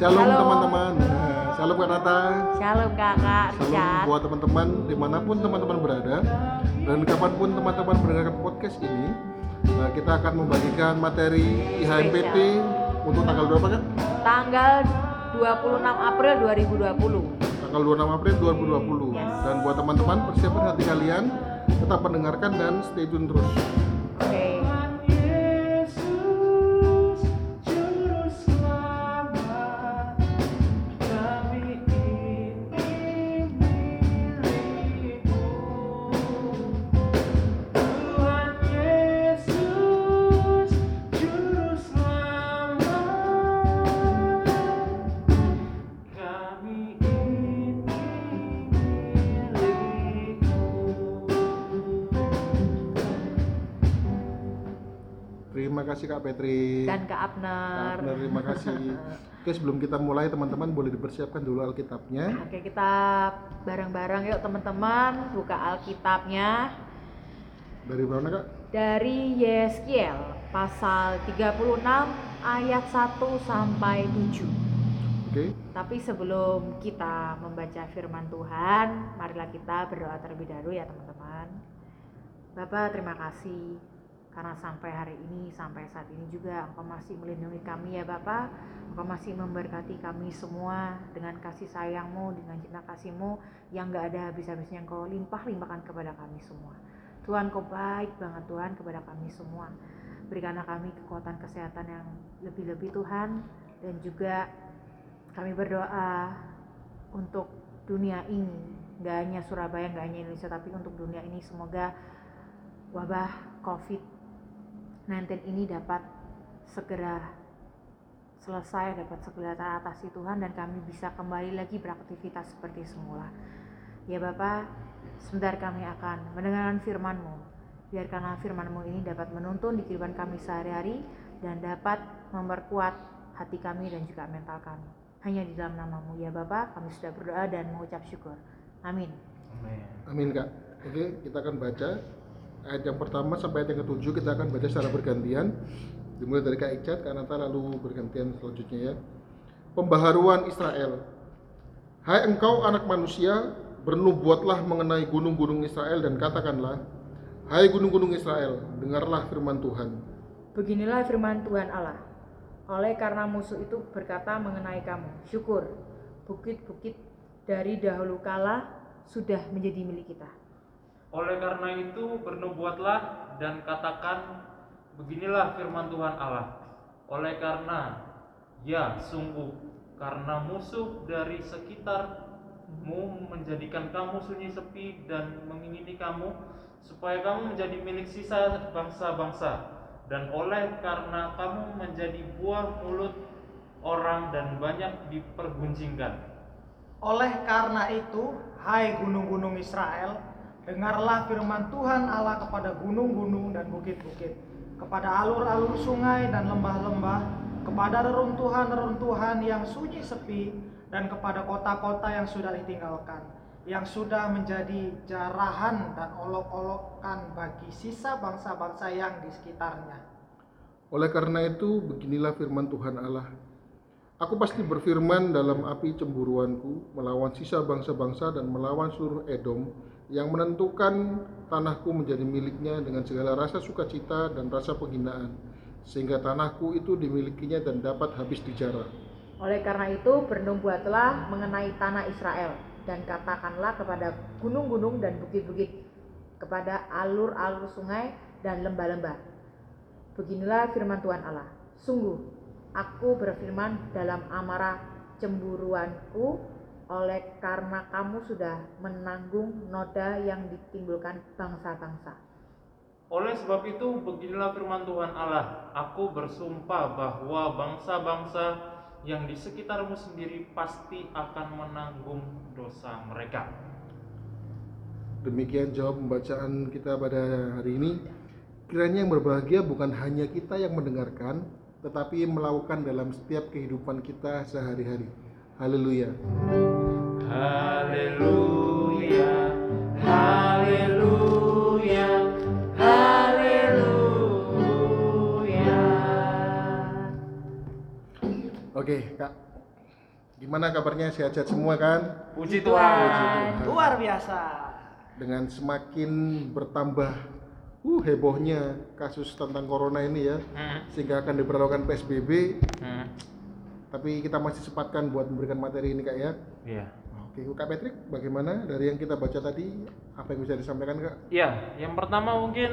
Shalom teman-teman. Nah, Shalom Kak Nata. Shalom kakak Shalom buat teman-teman di mana pun teman-teman berada dan kapan pun teman-teman mendengarkan podcast ini. Nah, kita akan membagikan materi IHMPT untuk tanggal berapa kan? Tanggal 26 April 2020. Tanggal 26 April 2020. Yes. Dan buat teman-teman persiapkan hati kalian, tetap mendengarkan dan stay tune terus. Kasih Kak Petri. Dan Kak Abner. Kak Abner, terima kasih. Oke, sebelum kita mulai teman-teman boleh dipersiapkan dulu Alkitabnya. Oke, kita bareng-bareng yuk teman-teman buka Alkitabnya Dari mana Kak? dari Yeskiel pasal 36 ayat 1 sampai 7. Oke. Tapi sebelum kita membaca firman Tuhan, marilah kita berdoa terlebih dahulu ya teman-teman. Bapak terima kasih karena sampai hari ini, sampai saat ini juga Engkau masih melindungi kami ya Bapak. Engkau masih memberkati kami semua dengan kasih sayangmu, dengan cinta kasihmu yang gak ada habis-habisnya Engkau limpah-limpahkan kepada kami semua. Tuhan kau baik banget Tuhan kepada kami semua. Berikanlah kami kekuatan kesehatan yang lebih-lebih Tuhan dan juga kami berdoa untuk dunia ini gak hanya Surabaya gak hanya Indonesia tapi untuk dunia ini semoga wabah COVID-19 ini dapat segera selesai dapat segera teratasi Tuhan dan kami bisa kembali lagi beraktivitas seperti semula. Ya Bapak sebentar kami akan mendengarkan firman-Mu. Biarkanlah firman-Mu ini dapat menuntun di kehidupan kami sehari-hari dan dapat memperkuat hati kami dan juga mental kami. Hanya di dalam namamu ya Bapak kami sudah berdoa dan mengucap syukur. Amin. Amin kak. Oke, kita akan baca ayat yang pertama sampai ayat yang ketujuh kita akan baca secara bergantian. Dimulai dari kak Icat, kak Nata lalu bergantian selanjutnya ya. Pembaharuan Israel. Hai engkau anak manusia, bernubuatlah mengenai gunung-gunung Israel dan katakanlah, Hai gunung-gunung Israel, dengarlah firman Tuhan. Beginilah firman Tuhan Allah. Oleh karena musuh itu berkata mengenai kamu, syukur, bukit-bukit dari dahulu kala sudah menjadi milik kita. Oleh karena itu bernubuatlah dan katakan beginilah firman Tuhan Allah. Oleh karena ya sungguh karena musuh dari sekitarmu menjadikan kamu sunyi sepi dan mengingini kamu supaya kamu menjadi milik sisa bangsa-bangsa dan oleh karena kamu menjadi buah mulut orang dan banyak diperguncingkan. Oleh karena itu, hai gunung-gunung Israel, dengarlah firman Tuhan Allah kepada gunung-gunung dan bukit-bukit, kepada alur-alur sungai dan lembah-lembah, kepada reruntuhan-reruntuhan yang sunyi sepi, dan kepada kota-kota yang sudah ditinggalkan, yang sudah menjadi jarahan dan olok-olokan bagi sisa bangsa-bangsa yang di sekitarnya. Oleh karena itu, beginilah firman Tuhan Allah. Aku pasti berfirman dalam api cemburuanku melawan sisa bangsa-bangsa dan melawan seluruh Edom yang menentukan tanahku menjadi miliknya dengan segala rasa sukacita dan rasa penghinaan sehingga tanahku itu dimilikinya dan dapat habis dijarah. Oleh karena itu bernubuatlah mengenai tanah Israel dan katakanlah kepada gunung-gunung dan bukit-bukit, kepada alur-alur sungai dan lembah-lembah. Beginilah firman Tuhan Allah. Sungguh, aku berfirman dalam amarah cemburuanku oleh karena kamu sudah menanggung noda yang ditimbulkan bangsa-bangsa. Oleh sebab itu, beginilah firman Tuhan Allah: Aku bersumpah bahwa bangsa-bangsa yang di sekitarmu sendiri pasti akan menanggung dosa mereka. Demikian jawab pembacaan kita pada hari ini. Kiranya yang berbahagia bukan hanya kita yang mendengarkan, tetapi melakukan dalam setiap kehidupan kita sehari-hari. Haleluya. Haleluya, haleluya, haleluya. Oke, Kak. Gimana kabarnya sehat-sehat semua kan? Puji Tuhan. Tuhan. Luar biasa. Dengan semakin bertambah uh hebohnya kasus tentang corona ini ya, Hmm. sehingga akan diberlakukan PSBB, Hmm. Tapi kita masih sempatkan buat memberikan materi ini kak ya. Iya. Oke, Kak Patrick, bagaimana dari yang kita baca tadi? Apa yang bisa disampaikan kak? Iya, yang pertama mungkin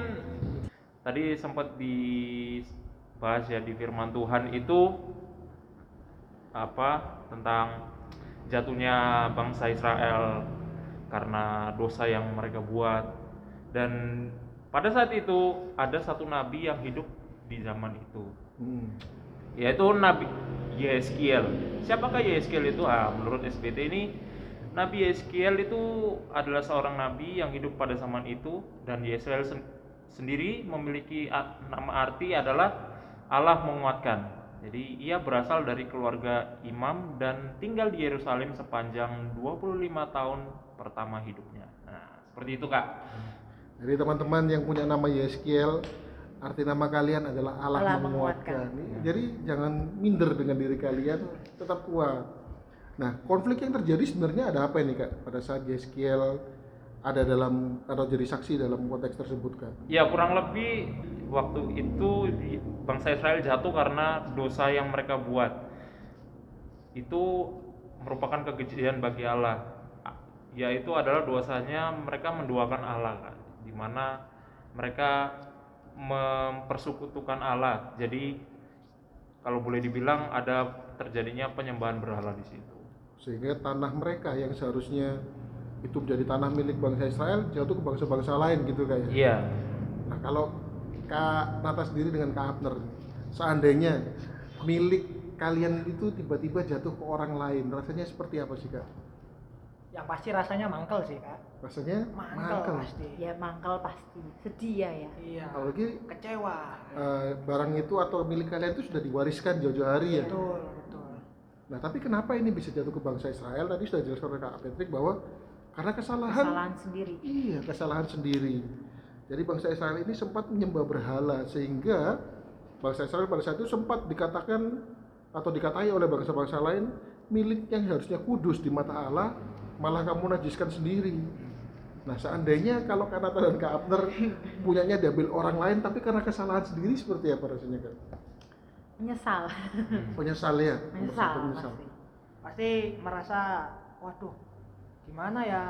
tadi sempat dibahas ya di firman Tuhan itu apa tentang jatuhnya bangsa Israel karena dosa yang mereka buat dan pada saat itu ada satu nabi yang hidup di zaman itu Hmm. yaitu Nabi Yeskiel. Siapakah Yeskiel itu? Ah, menurut SPT ini Nabi Yeskiel itu adalah seorang nabi yang hidup pada zaman itu dan Yeskiel sen- sendiri memiliki nama arti adalah Allah menguatkan. Jadi ia berasal dari keluarga imam dan tinggal di Yerusalem sepanjang 25 tahun pertama hidupnya. Nah, seperti itu, Kak. Jadi teman-teman yang punya nama Yeskiel, arti nama kalian adalah Allah, Allah menguatkan. menguatkan. Jadi jangan minder dengan diri kalian, tetap kuat. Nah, konflik yang terjadi sebenarnya ada apa ini kak? Pada saat Yeskiel ada dalam atau jadi saksi dalam konteks tersebut kak? Ya kurang lebih waktu itu di- bangsa Israel jatuh karena dosa yang mereka buat. Itu merupakan kekejian bagi Allah. Yaitu adalah dosanya mereka menduakan Allah, Kak. di mana mereka mempersekutukan Allah. Jadi kalau boleh dibilang ada terjadinya penyembahan berhala di situ. Sehingga tanah mereka yang seharusnya itu menjadi tanah milik bangsa Israel jatuh ke bangsa-bangsa lain gitu kak ya? Iya. Nah kalau Kak Nata sendiri dengan Kak Abner, seandainya milik kalian itu tiba-tiba jatuh ke orang lain, rasanya seperti apa sih Kak? Yang pasti rasanya mangkel sih kak. Rasanya Mangkel, pasti. Ya mangkal pasti. Sedih ya ya. Iya. Apalagi Kecewa. eh, barang itu atau milik kalian itu sudah diwariskan jauh-jauh hari ya. Betul, betul. Nah tapi kenapa ini bisa jatuh ke bangsa Israel? Tadi sudah jelaskan oleh Kak Patrick bahwa karena kesalahan, Kesalahan sendiri. iya kesalahan sendiri. Jadi bangsa Israel ini sempat menyembah berhala sehingga bangsa Israel pada saat itu sempat dikatakan atau dikatai oleh bangsa-bangsa lain milik yang harusnya kudus di mata Allah malah kamu najiskan sendiri. Nah seandainya kalau Kanata dan Kak Abner punyanya diambil orang lain tapi karena kesalahan sendiri seperti apa rasanya Kak? Menyesal. Menyesal ya? Menyesal menyesal. pasti. Pasti merasa, waduh, gimana ya,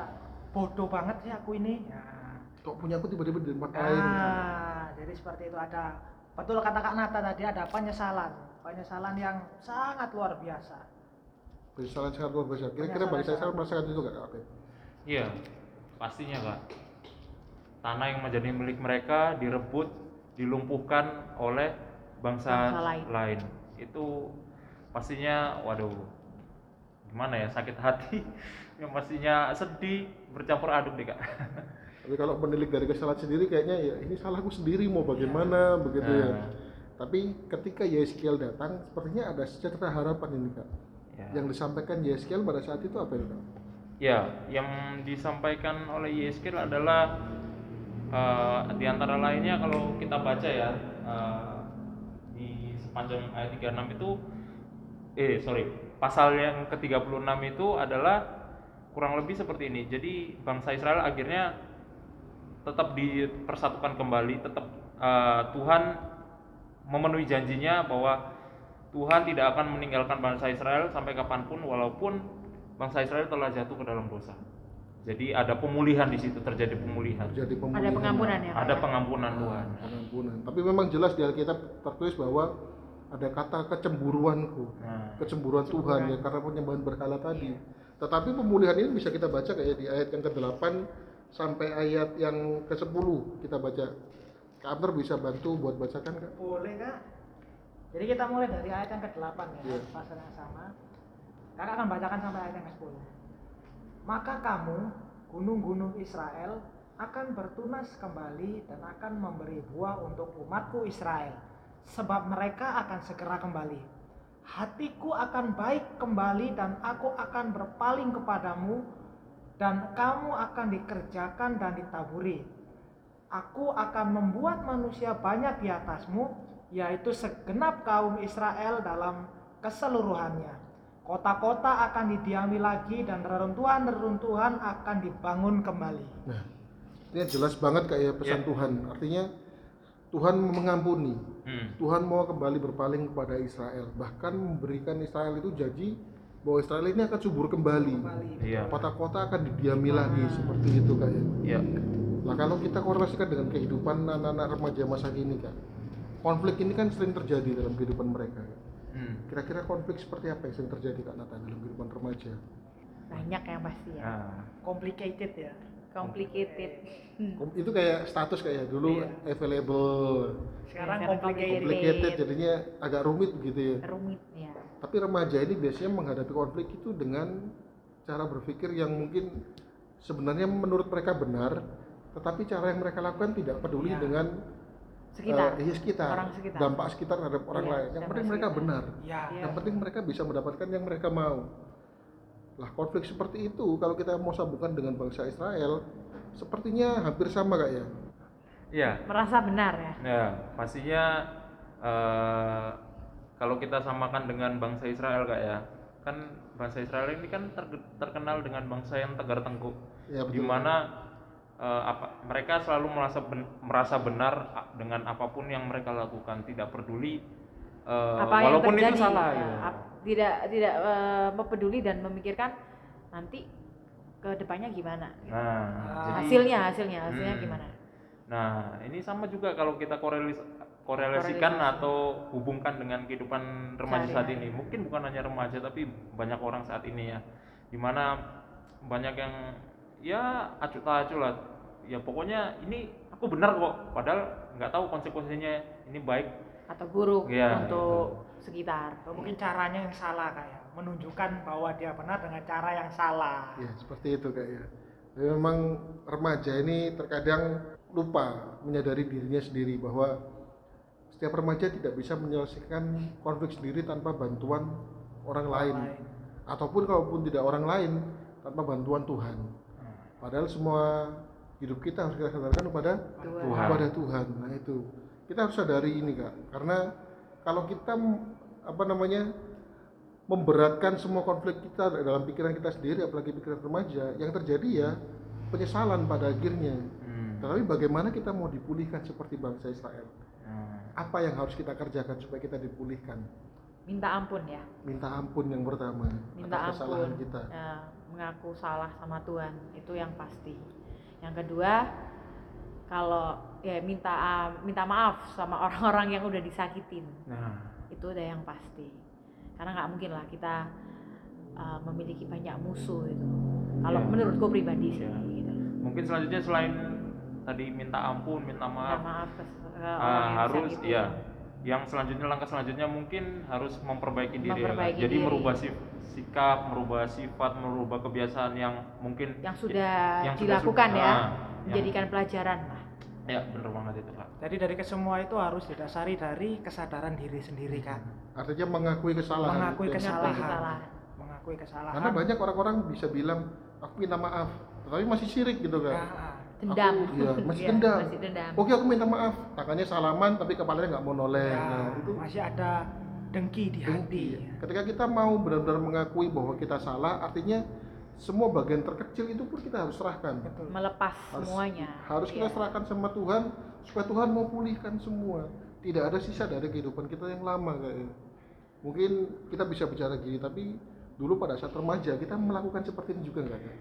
bodoh banget sih aku ini. Ya. Kok punya aku tiba-tiba di tempat lain? Ah, jadi seperti itu ada betul kata Kak Nata tadi ada penyesalan, penyesalan yang sangat luar biasa. Penyesalan sangat luar biasa. Kira-kira Israel sangat- merasakan itu Kak Abed? Iya, pastinya kak. Tanah yang menjadi milik mereka direbut, dilumpuhkan oleh bangsa, Bangsa lain. lain. Itu pastinya, waduh, gimana ya sakit hati. Yang pastinya sedih, bercampur aduk deh kak. Tapi kalau menilik dari kesalahan sendiri kayaknya ya ini salahku sendiri mau bagaimana begitu ya. Nah. Tapi ketika Yeskiel datang, sepertinya ada secerca harapan ini Kak. Ya. Yang disampaikan Yeskiel pada saat itu apa ya Kak? Ya, yang disampaikan oleh Yeskil adalah eh, di antara lainnya kalau kita baca ya eh, di sepanjang ayat 36 itu eh sorry, pasal yang ke-36 itu adalah kurang lebih seperti ini. Jadi bangsa Israel akhirnya tetap dipersatukan kembali, tetap eh, Tuhan memenuhi janjinya bahwa Tuhan tidak akan meninggalkan bangsa Israel sampai kapan pun walaupun bangsa Israel telah jatuh ke dalam dosa. Jadi ada pemulihan di situ terjadi pemulihan. Terjadi Ada pemulihan. pengampunan ya. Ada ya? pengampunan Tuhan. Pengampunan. Tapi memang jelas di Alkitab tertulis bahwa ada kata kecemburuanku, Nah, kecemburuan Tuhan ya karena penyembahan berhala tadi. Tetapi pemulihan ini bisa kita baca kayak di ayat yang ke-8 sampai ayat yang ke-10 kita baca. Kak Abner bisa bantu buat bacakan Kak? Boleh kak? Jadi kita mulai dari ayat yang ke-8 ya, Iya. pasal yang sama. Kakak akan bacakan sampai ayat yang ke-10. Maka kamu, gunung-gunung Israel, akan bertunas kembali dan akan memberi buah untuk umatku Israel. Sebab mereka akan segera kembali. Hatiku akan baik kembali dan aku akan berpaling kepadamu dan kamu akan dikerjakan dan ditaburi. Aku akan membuat manusia banyak di atasmu, yaitu segenap kaum Israel dalam keseluruhannya. Kota-kota akan didiami lagi dan reruntuhan-reruntuhan akan dibangun kembali. Nah, ini jelas banget kayak pesan Ya. Tuhan. Artinya Tuhan mengampuni. Hmm. Tuhan mau kembali berpaling kepada Israel. Bahkan memberikan Israel itu janji bahwa Israel ini akan subur kembali. Iya. Kota-kota akan didiami lagi seperti itu kayak. Iya. Nah kalau kita korelasikan dengan kehidupan anak-anak remaja masa kini kak, konflik ini kan sering terjadi dalam kehidupan mereka. Hmm. Kira-kira konflik seperti apa yang sering terjadi kak Nathan dalam kehidupan remaja? banyak yang pasti ya Nah, Complicated ya. complicated Hmm. Kom- Itu kayak status kayak dulu Iya. available, Sekarang Sekarang complicated. complicated, jadinya agak rumit gitu ya. rumit ya Tapi remaja ini biasanya menghadapi konflik itu dengan cara berpikir yang mungkin sebenarnya menurut mereka benar, tetapi cara yang mereka lakukan tidak peduli Iya. dengan sekitar eh, iya, sekitar, Orang sekitar. dampak sekitar terhadap orang Iya, lain. Yang penting mereka sekitar. benar. Ya. Yang penting mereka bisa mendapatkan yang mereka mau. Lah konflik seperti itu kalau kita mau sambungkan dengan bangsa Israel, sepertinya hampir sama kak ya. Iya. merasa benar ya Ya, pastinya eh, kalau kita samakan dengan bangsa Israel kak ya, kan bangsa Israel ini kan ter- terkenal dengan bangsa yang tegar tengkuk, Ya di betul. mana eh, apa mereka selalu merasa ben- merasa benar dengan apa pun yang mereka lakukan, tidak peduli eh, apa yang walaupun terjadi itu salah. ya, gitu. ap- tidak tidak eh, peduli dan memikirkan nanti ke depannya gimana Nah, Ah, jadi- hasilnya hasilnya hasilnya Hmm. gimana Nah, ini sama juga kalau kita korelis korelasikan Korelasi. atau hubungkan dengan kehidupan remaja saat ini. Mungkin bukan hanya remaja tapi banyak orang saat ini ya. Di mana banyak yang ya acuh tak acuh lah. Ya pokoknya ini aku benar kok. Padahal nggak tahu konsekuensinya ini baik. atau buruk Iya, untuk sekitar Atau mungkin caranya yang salah kayak menunjukkan bahwa dia benar dengan cara yang salah. Ya seperti itu kak ya. Jadi Memang remaja ini terkadang lupa menyadari dirinya sendiri bahwa setiap remaja tidak bisa menyelesaikan konflik sendiri tanpa bantuan orang lain. lain. Ataupun kalaupun tidak orang lain tanpa bantuan Tuhan. Padahal semua hidup kita harus kita sandarkan kepada Tuhan. Kepada Tuhan. Nah itu kita harus sadari ini kak, karena kalau kita apa namanya memberatkan semua konflik kita dalam pikiran kita sendiri, apalagi pikiran remaja, yang terjadi ya penyesalan pada akhirnya. Hmm. Tetapi bagaimana kita mau dipulihkan seperti bangsa Israel? Nah, Apa yang harus kita kerjakan supaya kita dipulihkan? minta ampun ya Minta ampun yang pertama minta atas kesalahan ampun kita. ya, mengaku salah sama Tuhan itu yang pasti. Yang kedua kalau ya minta ah, minta maaf sama orang-orang yang udah disakitin. Nah, itu udah yang pasti. Karena nggak mungkin lah kita uh, memiliki banyak musuh itu kalau Iya. menurutku pribadi sih Iya. gitu. Mungkin selanjutnya selain tadi minta ampun, minta minta maaf, maaf ke, ke Ah, orang yang harus ya yang selanjutnya langkah selanjutnya mungkin harus memperbaiki diri ya. Memperbaiki jadi diri. merubah sif- sikap merubah sifat merubah kebiasaan yang mungkin yang sudah yang dilakukan sudah- ya ah, yang- menjadikan pelajaran lah ya bener banget itu kak Jadi dari kesemua itu harus didasari dari kesadaran diri sendiri kan. Artinya mengakui kesalahan. Mengakui kesalahan Mengakui kesalahan. Karena banyak orang-orang bisa bilang aku minta maaf, tetapi masih sirik gitu kan. Nah, dendam Aku, iya, masih Iya, dendam. masih dendam Oke aku minta maaf, tangannya salaman tapi kepalanya nggak mau noleh. ya, Nah, itu masih ada dengki di hati. dengki. Ketika kita mau benar-benar mengakui bahwa kita salah, artinya semua bagian terkecil itu pun kita harus serahkan. Betul. melepas Harus- semuanya Harus kita Iya. serahkan sama Tuhan supaya Tuhan mau pulihkan semua. Tidak ada sisa dari kehidupan kita yang lama kayaknya. Mungkin kita bisa bicara gini, tapi dulu pada saat remaja kita melakukan seperti ini juga nggak? Kak?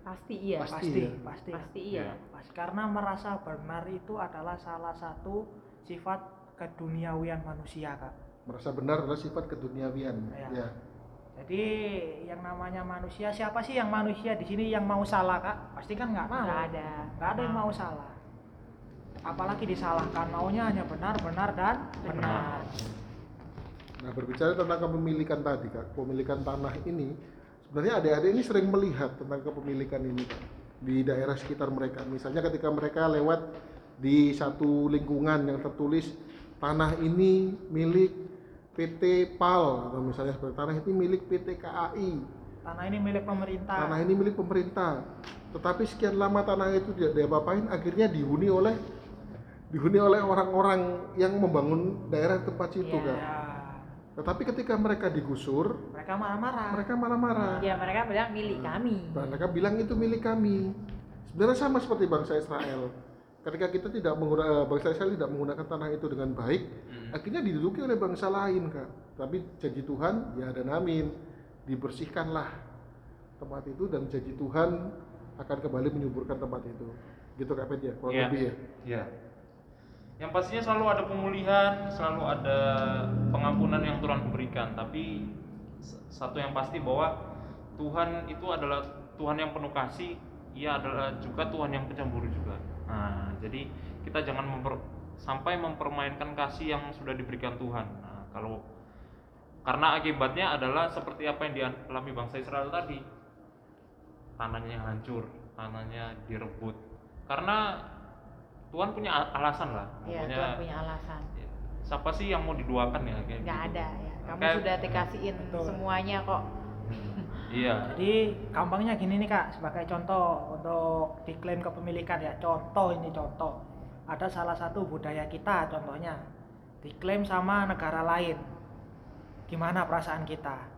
pasti iya Pasti Pasti, ya. pasti. pasti iya Pasti. Karena merasa benar itu adalah salah satu sifat keduniawian manusia, Kak. Merasa benar adalah sifat keduniawian. Iya. Ya. Jadi yang namanya manusia, siapa sih yang manusia di sini yang mau salah, Kak? Pasti kan nggak mau. nggak ada Nggak ada yang mau salah. Apalagi disalahkan, maunya hanya benar, benar dan benar. Nah berbicara tentang kepemilikan tadi kak, kepemilikan tanah ini sebenarnya adik-adik ini sering melihat tentang kepemilikan ini kak di daerah sekitar mereka. Misalnya ketika mereka lewat di satu lingkungan yang tertulis tanah ini milik PT PAL atau misalnya seperti tanah ini milik PT KAI, Tanah ini milik pemerintah. tanah ini milik pemerintah. Tetapi sekian lama tanah itu tidak diapa-apain, akhirnya dihuni oleh dihuni oleh orang-orang yang membangun daerah tempat situ Iya. kak. Ya, Tetapi ketika mereka digusur, Mereka marah-marah. mereka malah marah. Ya mereka bilang milik kami. Dan mereka bilang itu milik kami. Sebenarnya sama seperti bangsa Israel. Ketika kita tidak menggunakan bangsa Israel tidak menggunakan tanah itu dengan baik, Hmm. akhirnya diduduki oleh bangsa lain, Kak. Tapi janji Tuhan, ya dan amin, dibersihkanlah tempat itu dan janji Tuhan akan kembali menyuburkan tempat itu. Gitu Kak Pet ya, kurang Iya. lebih ya. Ya. Yang pastinya selalu ada pemulihan, selalu ada pengampunan yang Tuhan berikan. Tapi satu yang pasti bahwa Tuhan itu adalah Tuhan yang penuh kasih, Ia adalah juga Tuhan yang pencemburu juga. Nah, jadi kita jangan memper- sampai mempermainkan kasih yang sudah diberikan Tuhan. Nah, kalau karena akibatnya adalah seperti apa yang dialami bangsa Israel tadi, tanahnya hancur, tanahnya direbut. Karena Tuhan punya al- alasan lah, Ya pokoknya Tuhan punya alasan. ya, siapa sih yang mau diduakan ya kayak Nggak gitu. ada ya. Kamu Kayak- sudah dikasihin Betul. semuanya kok. Iya. Jadi gampangnya gini nih kak, sebagai contoh untuk diklaim kepemilikan ya. Contoh ini contoh. Ada salah satu budaya kita contohnya diklaim sama negara lain. Gimana perasaan kita?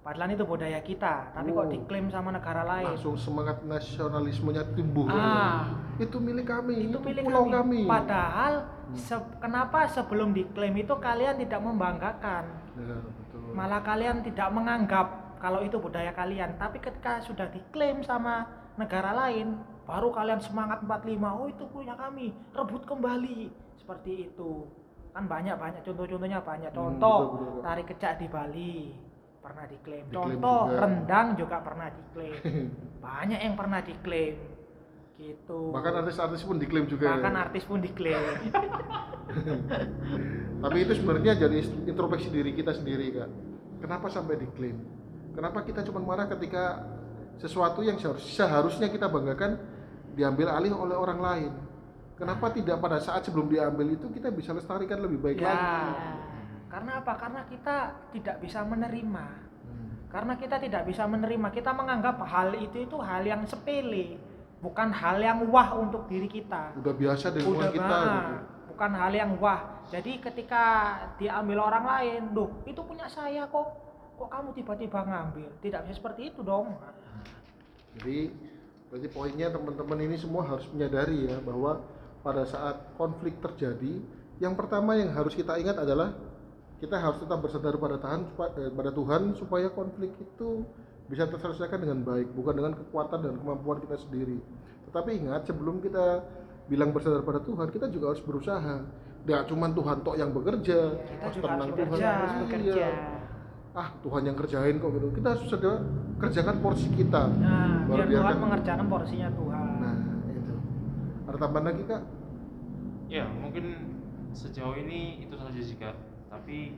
Padahal itu budaya kita, tapi kok Oh. diklaim sama negara lain. Langsung semangat nasionalismenya tumbuh. Ah. Itu milik kami, itu itu milik pulau kami. kami. Padahal se- kenapa sebelum diklaim itu kalian tidak membanggakan? Ya, betul. Malah kalian tidak menganggap kalau itu budaya kalian, tapi ketika sudah diklaim sama negara lain, baru kalian semangat 45, oh itu punya kami, rebut kembali. Seperti itu. Kan banyak-banyak contoh-contohnya banyak. Hmm, Contoh betul, betul, Kak. tarik kecak di Bali pernah diklaim. Diklaim Contoh juga. rendang juga pernah diklaim. banyak yang pernah diklaim. Gitu. Bahkan artis-artis pun diklaim juga. Bahkan ya. artis pun diklaim. Tapi itu sebenarnya jadi introspeksi diri kita sendiri kak. Kenapa sampai diklaim? Kenapa kita cuma marah ketika sesuatu yang seharus- seharusnya kita banggakan diambil alih oleh orang lain? Kenapa tidak pada saat sebelum diambil itu kita bisa lestarikan lebih baik ya. lagi? Karena apa? Karena kita tidak bisa menerima. Hmm. Karena kita tidak bisa menerima, kita menganggap hal itu itu hal yang sepele, bukan hal yang wah untuk diri kita. Udah biasa dengan Udah kita gitu. bukan hal yang wah. Jadi ketika diambil orang lain, loh itu punya saya kok, kok kamu tiba-tiba ngambil? Tidak bisa seperti itu dong. Jadi berarti poinnya teman-teman ini semua harus menyadari ya bahwa pada saat konflik terjadi, yang pertama yang harus kita ingat adalah kita harus tetap bersandar pada Tuhan, eh, pada Tuhan supaya konflik itu bisa terselesaikan dengan baik, bukan dengan kekuatan dan kemampuan kita sendiri. Tetapi ingat sebelum kita bilang bersandar pada Tuhan, kita juga harus berusaha. Tidak cuma Tuhan tok yang bekerja, Kita harus juga harus tenang bekerja, harus Iya. Ah Tuhan yang kerjain kok gitu. Kita harus sudah kerjakan porsi kita. Nah, Baru biar Tuhan biarkan- mengerjakan porsinya Tuhan. Nah, itu. Ada tambahan lagi kak? Ya, mungkin sejauh ini itu saja sih kak. Tapi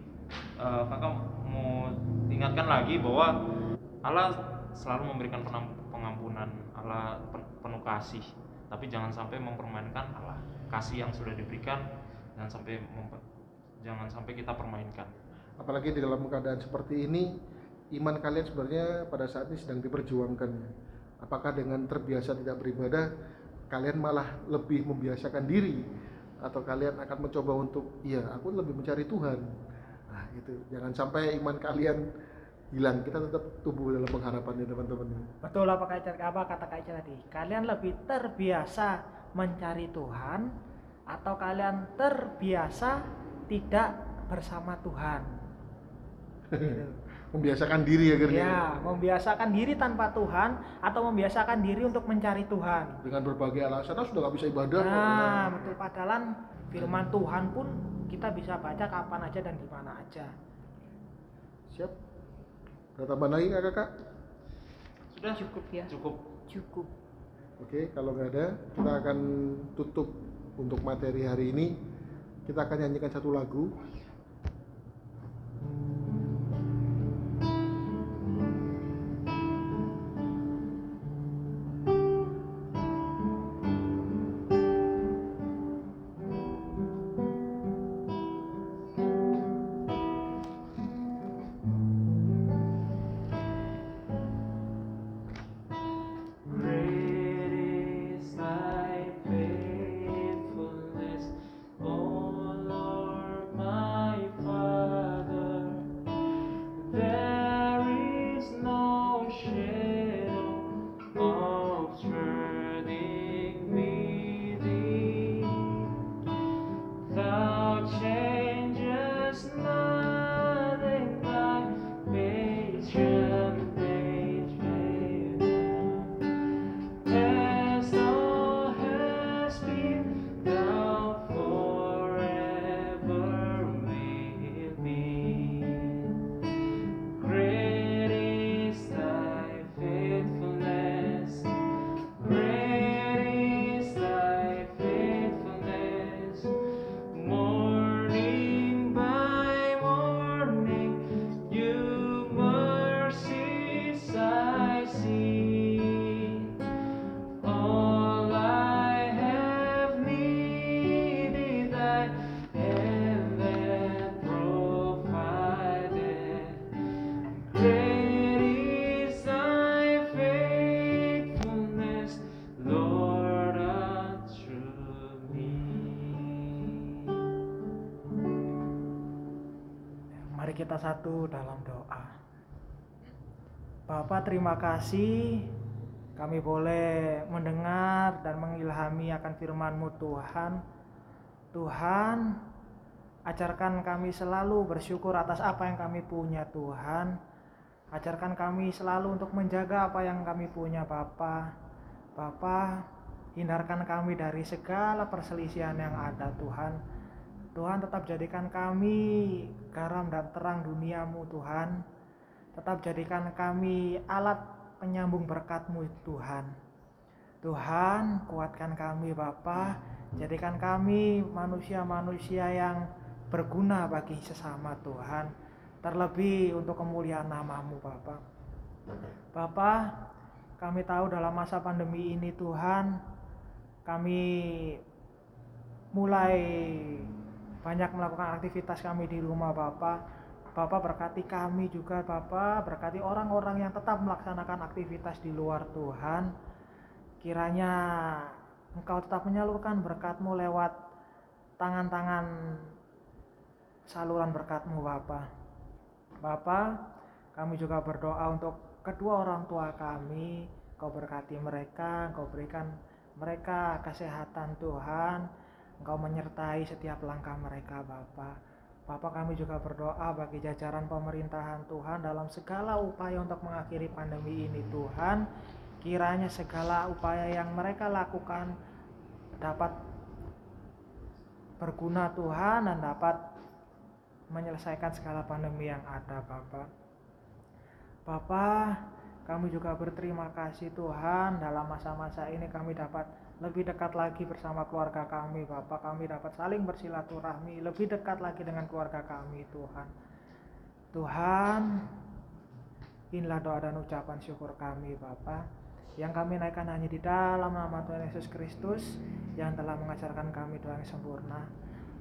eh, kakak mau ingatkan lagi bahwa Allah selalu memberikan pengampunan, Allah pen- penuh kasih. Tapi jangan sampai mempermainkan Allah. Kasih yang sudah diberikan jangan sampai memper- jangan sampai kita permainkan. Apalagi di dalam keadaan seperti ini, iman kalian sebenarnya pada saat ini sedang diperjuangkan. Apakah dengan terbiasa tidak beribadah, kalian malah lebih membiasakan diri, atau kalian akan mencoba untuk, iya, aku lebih mencari Tuhan. Nah, itu jangan sampai iman kalian hilang. Kita tetap tumbuh dalam pengharapan ya teman-teman. Betul apa kata apa kata Kak tadi? Kalian lebih terbiasa mencari Tuhan atau kalian terbiasa tidak bersama Tuhan? Membiasakan diri akhirnya Ya, membiasakan diri tanpa Tuhan atau membiasakan diri untuk mencari Tuhan. dengan berbagai alasan, ah, sudah nggak bisa ibadah. kok." Nah, betul padahal firman Tuhan pun kita bisa baca kapan aja dan di mana aja. Siap? Ada tambahan lagi kak kakak? Sudah Cukup ya. cukup. Cukup. Oke, kalau nggak ada, kita akan tutup untuk materi hari ini. Kita akan nyanyikan satu lagu. Great satu dalam doa. Bapak terima kasih kami boleh mendengar dan mengilhami akan firman-Mu Tuhan. Tuhan, ajarkan kami selalu bersyukur atas apa yang kami punya Tuhan. Ajarkan kami selalu untuk menjaga apa yang kami punya Bapa. Bapa, hindarkan kami dari segala perselisihan yang ada Tuhan. Tuhan tetap jadikan kami garam dan terang duniamu Tuhan. Tetap jadikan kami alat penyambung berkatmu Tuhan. Tuhan kuatkan kami Bapa, jadikan kami manusia-manusia yang berguna bagi sesama Tuhan. Terlebih untuk kemuliaan namamu Bapa. Bapa, kami tahu dalam masa pandemi ini Tuhan, kami mulai banyak melakukan aktivitas kami di rumah Bapak. Bapak berkati kami juga Bapak, berkati orang-orang yang tetap melaksanakan aktivitas di luar Tuhan. Kiranya Engkau tetap menyalurkan berkatmu lewat tangan-tangan saluran berkatmu Bapak. Bapak, kami juga berdoa untuk kedua orang tua kami. Kau berkati mereka, Engkau berikan mereka kesehatan Tuhan. Engkau menyertai setiap langkah mereka Bapak. Bapak kami juga berdoa bagi jajaran pemerintahan Tuhan dalam segala upaya untuk mengakhiri pandemi ini Tuhan. Kiranya segala upaya yang mereka lakukan dapat berguna Tuhan dan dapat menyelesaikan segala pandemi yang ada Bapak. Bapak, kami juga berterima kasih Tuhan dalam masa-masa ini kami dapat lebih dekat lagi bersama keluarga kami Bapak. Kami dapat saling bersilaturahmi. Lebih dekat lagi dengan keluarga kami Tuhan. Tuhan inilah doa dan ucapan syukur kami Bapak. Yang kami naikkan hanya di dalam nama Tuhan Yesus Kristus yang telah mengajarkan kami doa yang sempurna.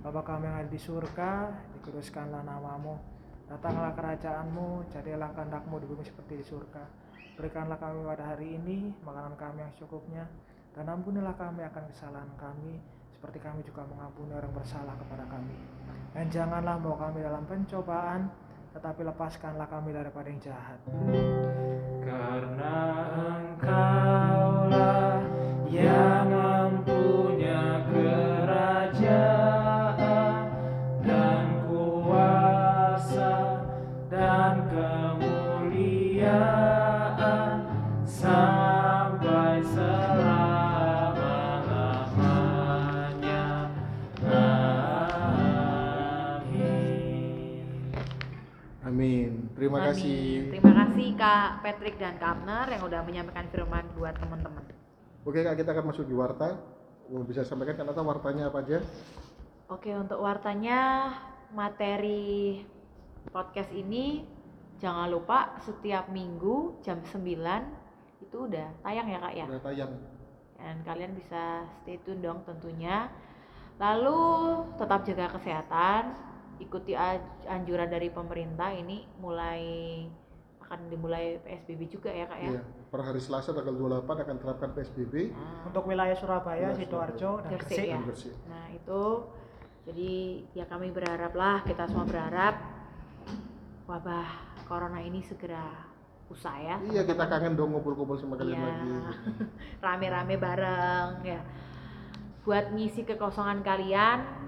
Bapak kami yang ada di surga dikuduskanlah namamu. Datanglah kerajaanmu jadilah kehendakmu di bumi seperti di surga. Berikanlah kami pada hari ini makanan kami yang cukupnya dan ampunilah kami akan kesalahan kami seperti kami juga mengampuni orang bersalah kepada kami. Dan janganlah bawa kami dalam pencobaan tetapi lepaskanlah kami daripada yang jahat. Karena engkaulah yang kasih. Terima kasih Kak Patrick dan Kak Abner yang udah menyampaikan firman buat teman-teman. Oke kak, kita akan masuk di warta. Bisa sampaikan kan atau wartanya apa aja? Oke, untuk wartanya materi podcast ini jangan lupa setiap minggu jam 9 itu udah tayang ya Kak ya. Udah tayang. Dan kalian bisa stay tune dong tentunya. Lalu tetap jaga kesehatan, ikuti anjuran dari pemerintah ini mulai akan dimulai PSBB juga ya Kak ya. Iya. Per hari Selasa tanggal 28 akan terapkan PSBB Nah, untuk wilayah Surabaya, Sidoarjo dan Gresik ya. dan Gresik. Nah itu jadi ya kami berharap lah kita semua berharap wabah corona ini segera usai ya. Iya kita kangen dong ngumpul-ngumpul sama kalian Iya. lagi. Rame-rame bareng ya. Buat ngisi kekosongan kalian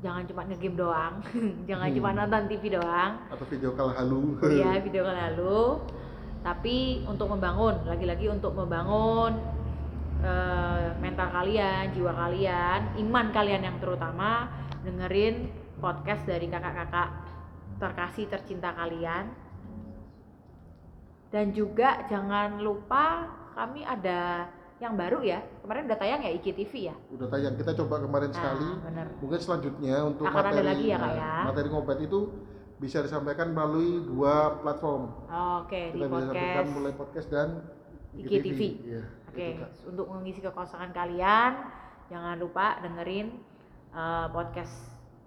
jangan cuma ngegame doang, jangan Hmm. cuma nonton TV doang. Atau video call halu. Iya video call lalu. Tapi untuk membangun, lagi-lagi untuk membangun eh, mental kalian, jiwa kalian, iman kalian yang terutama dengerin podcast dari kakak-kakak terkasih tercinta kalian. Dan juga jangan lupa kami ada yang baru ya. Kemarin udah tayang ya IGTV ya. Udah tayang. Kita coba kemarin Nah, sekali. bener. Mungkin selanjutnya untuk Akan ada materi lagi ya, Kak, nah, ya? materi ngobat itu bisa disampaikan melalui dua platform. Oke, di Kita bisa sampaikan podcast. mulai podcast dan IGTV. Iya, Oke, itu, Kak. untuk mengisi kekosongan kalian, jangan lupa dengerin uh, podcast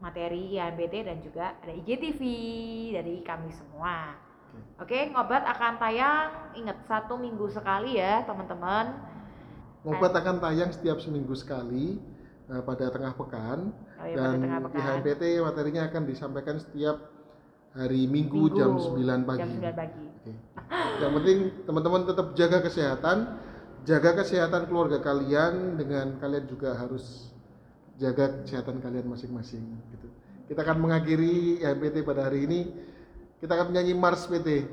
materi IAMBT dan juga ada IGTV dari kami semua. Oke, ngobat akan tayang, ingat satu minggu sekali ya teman-teman. Ngobat akan tayang setiap seminggu sekali eh, pada tengah pekan Oh iya, dan tengah pekan. IHMPT materinya akan disampaikan setiap hari Minggu, Minggu, jam 9 pagi. Jam 9 pagi. Oke. Yang penting teman-teman tetap jaga kesehatan, jaga kesehatan keluarga kalian dengan kalian juga harus jaga kesehatan kalian masing-masing gitu. Kita akan mengakhiri HMPT pada hari ini. Kita akan menyanyi Mars PT.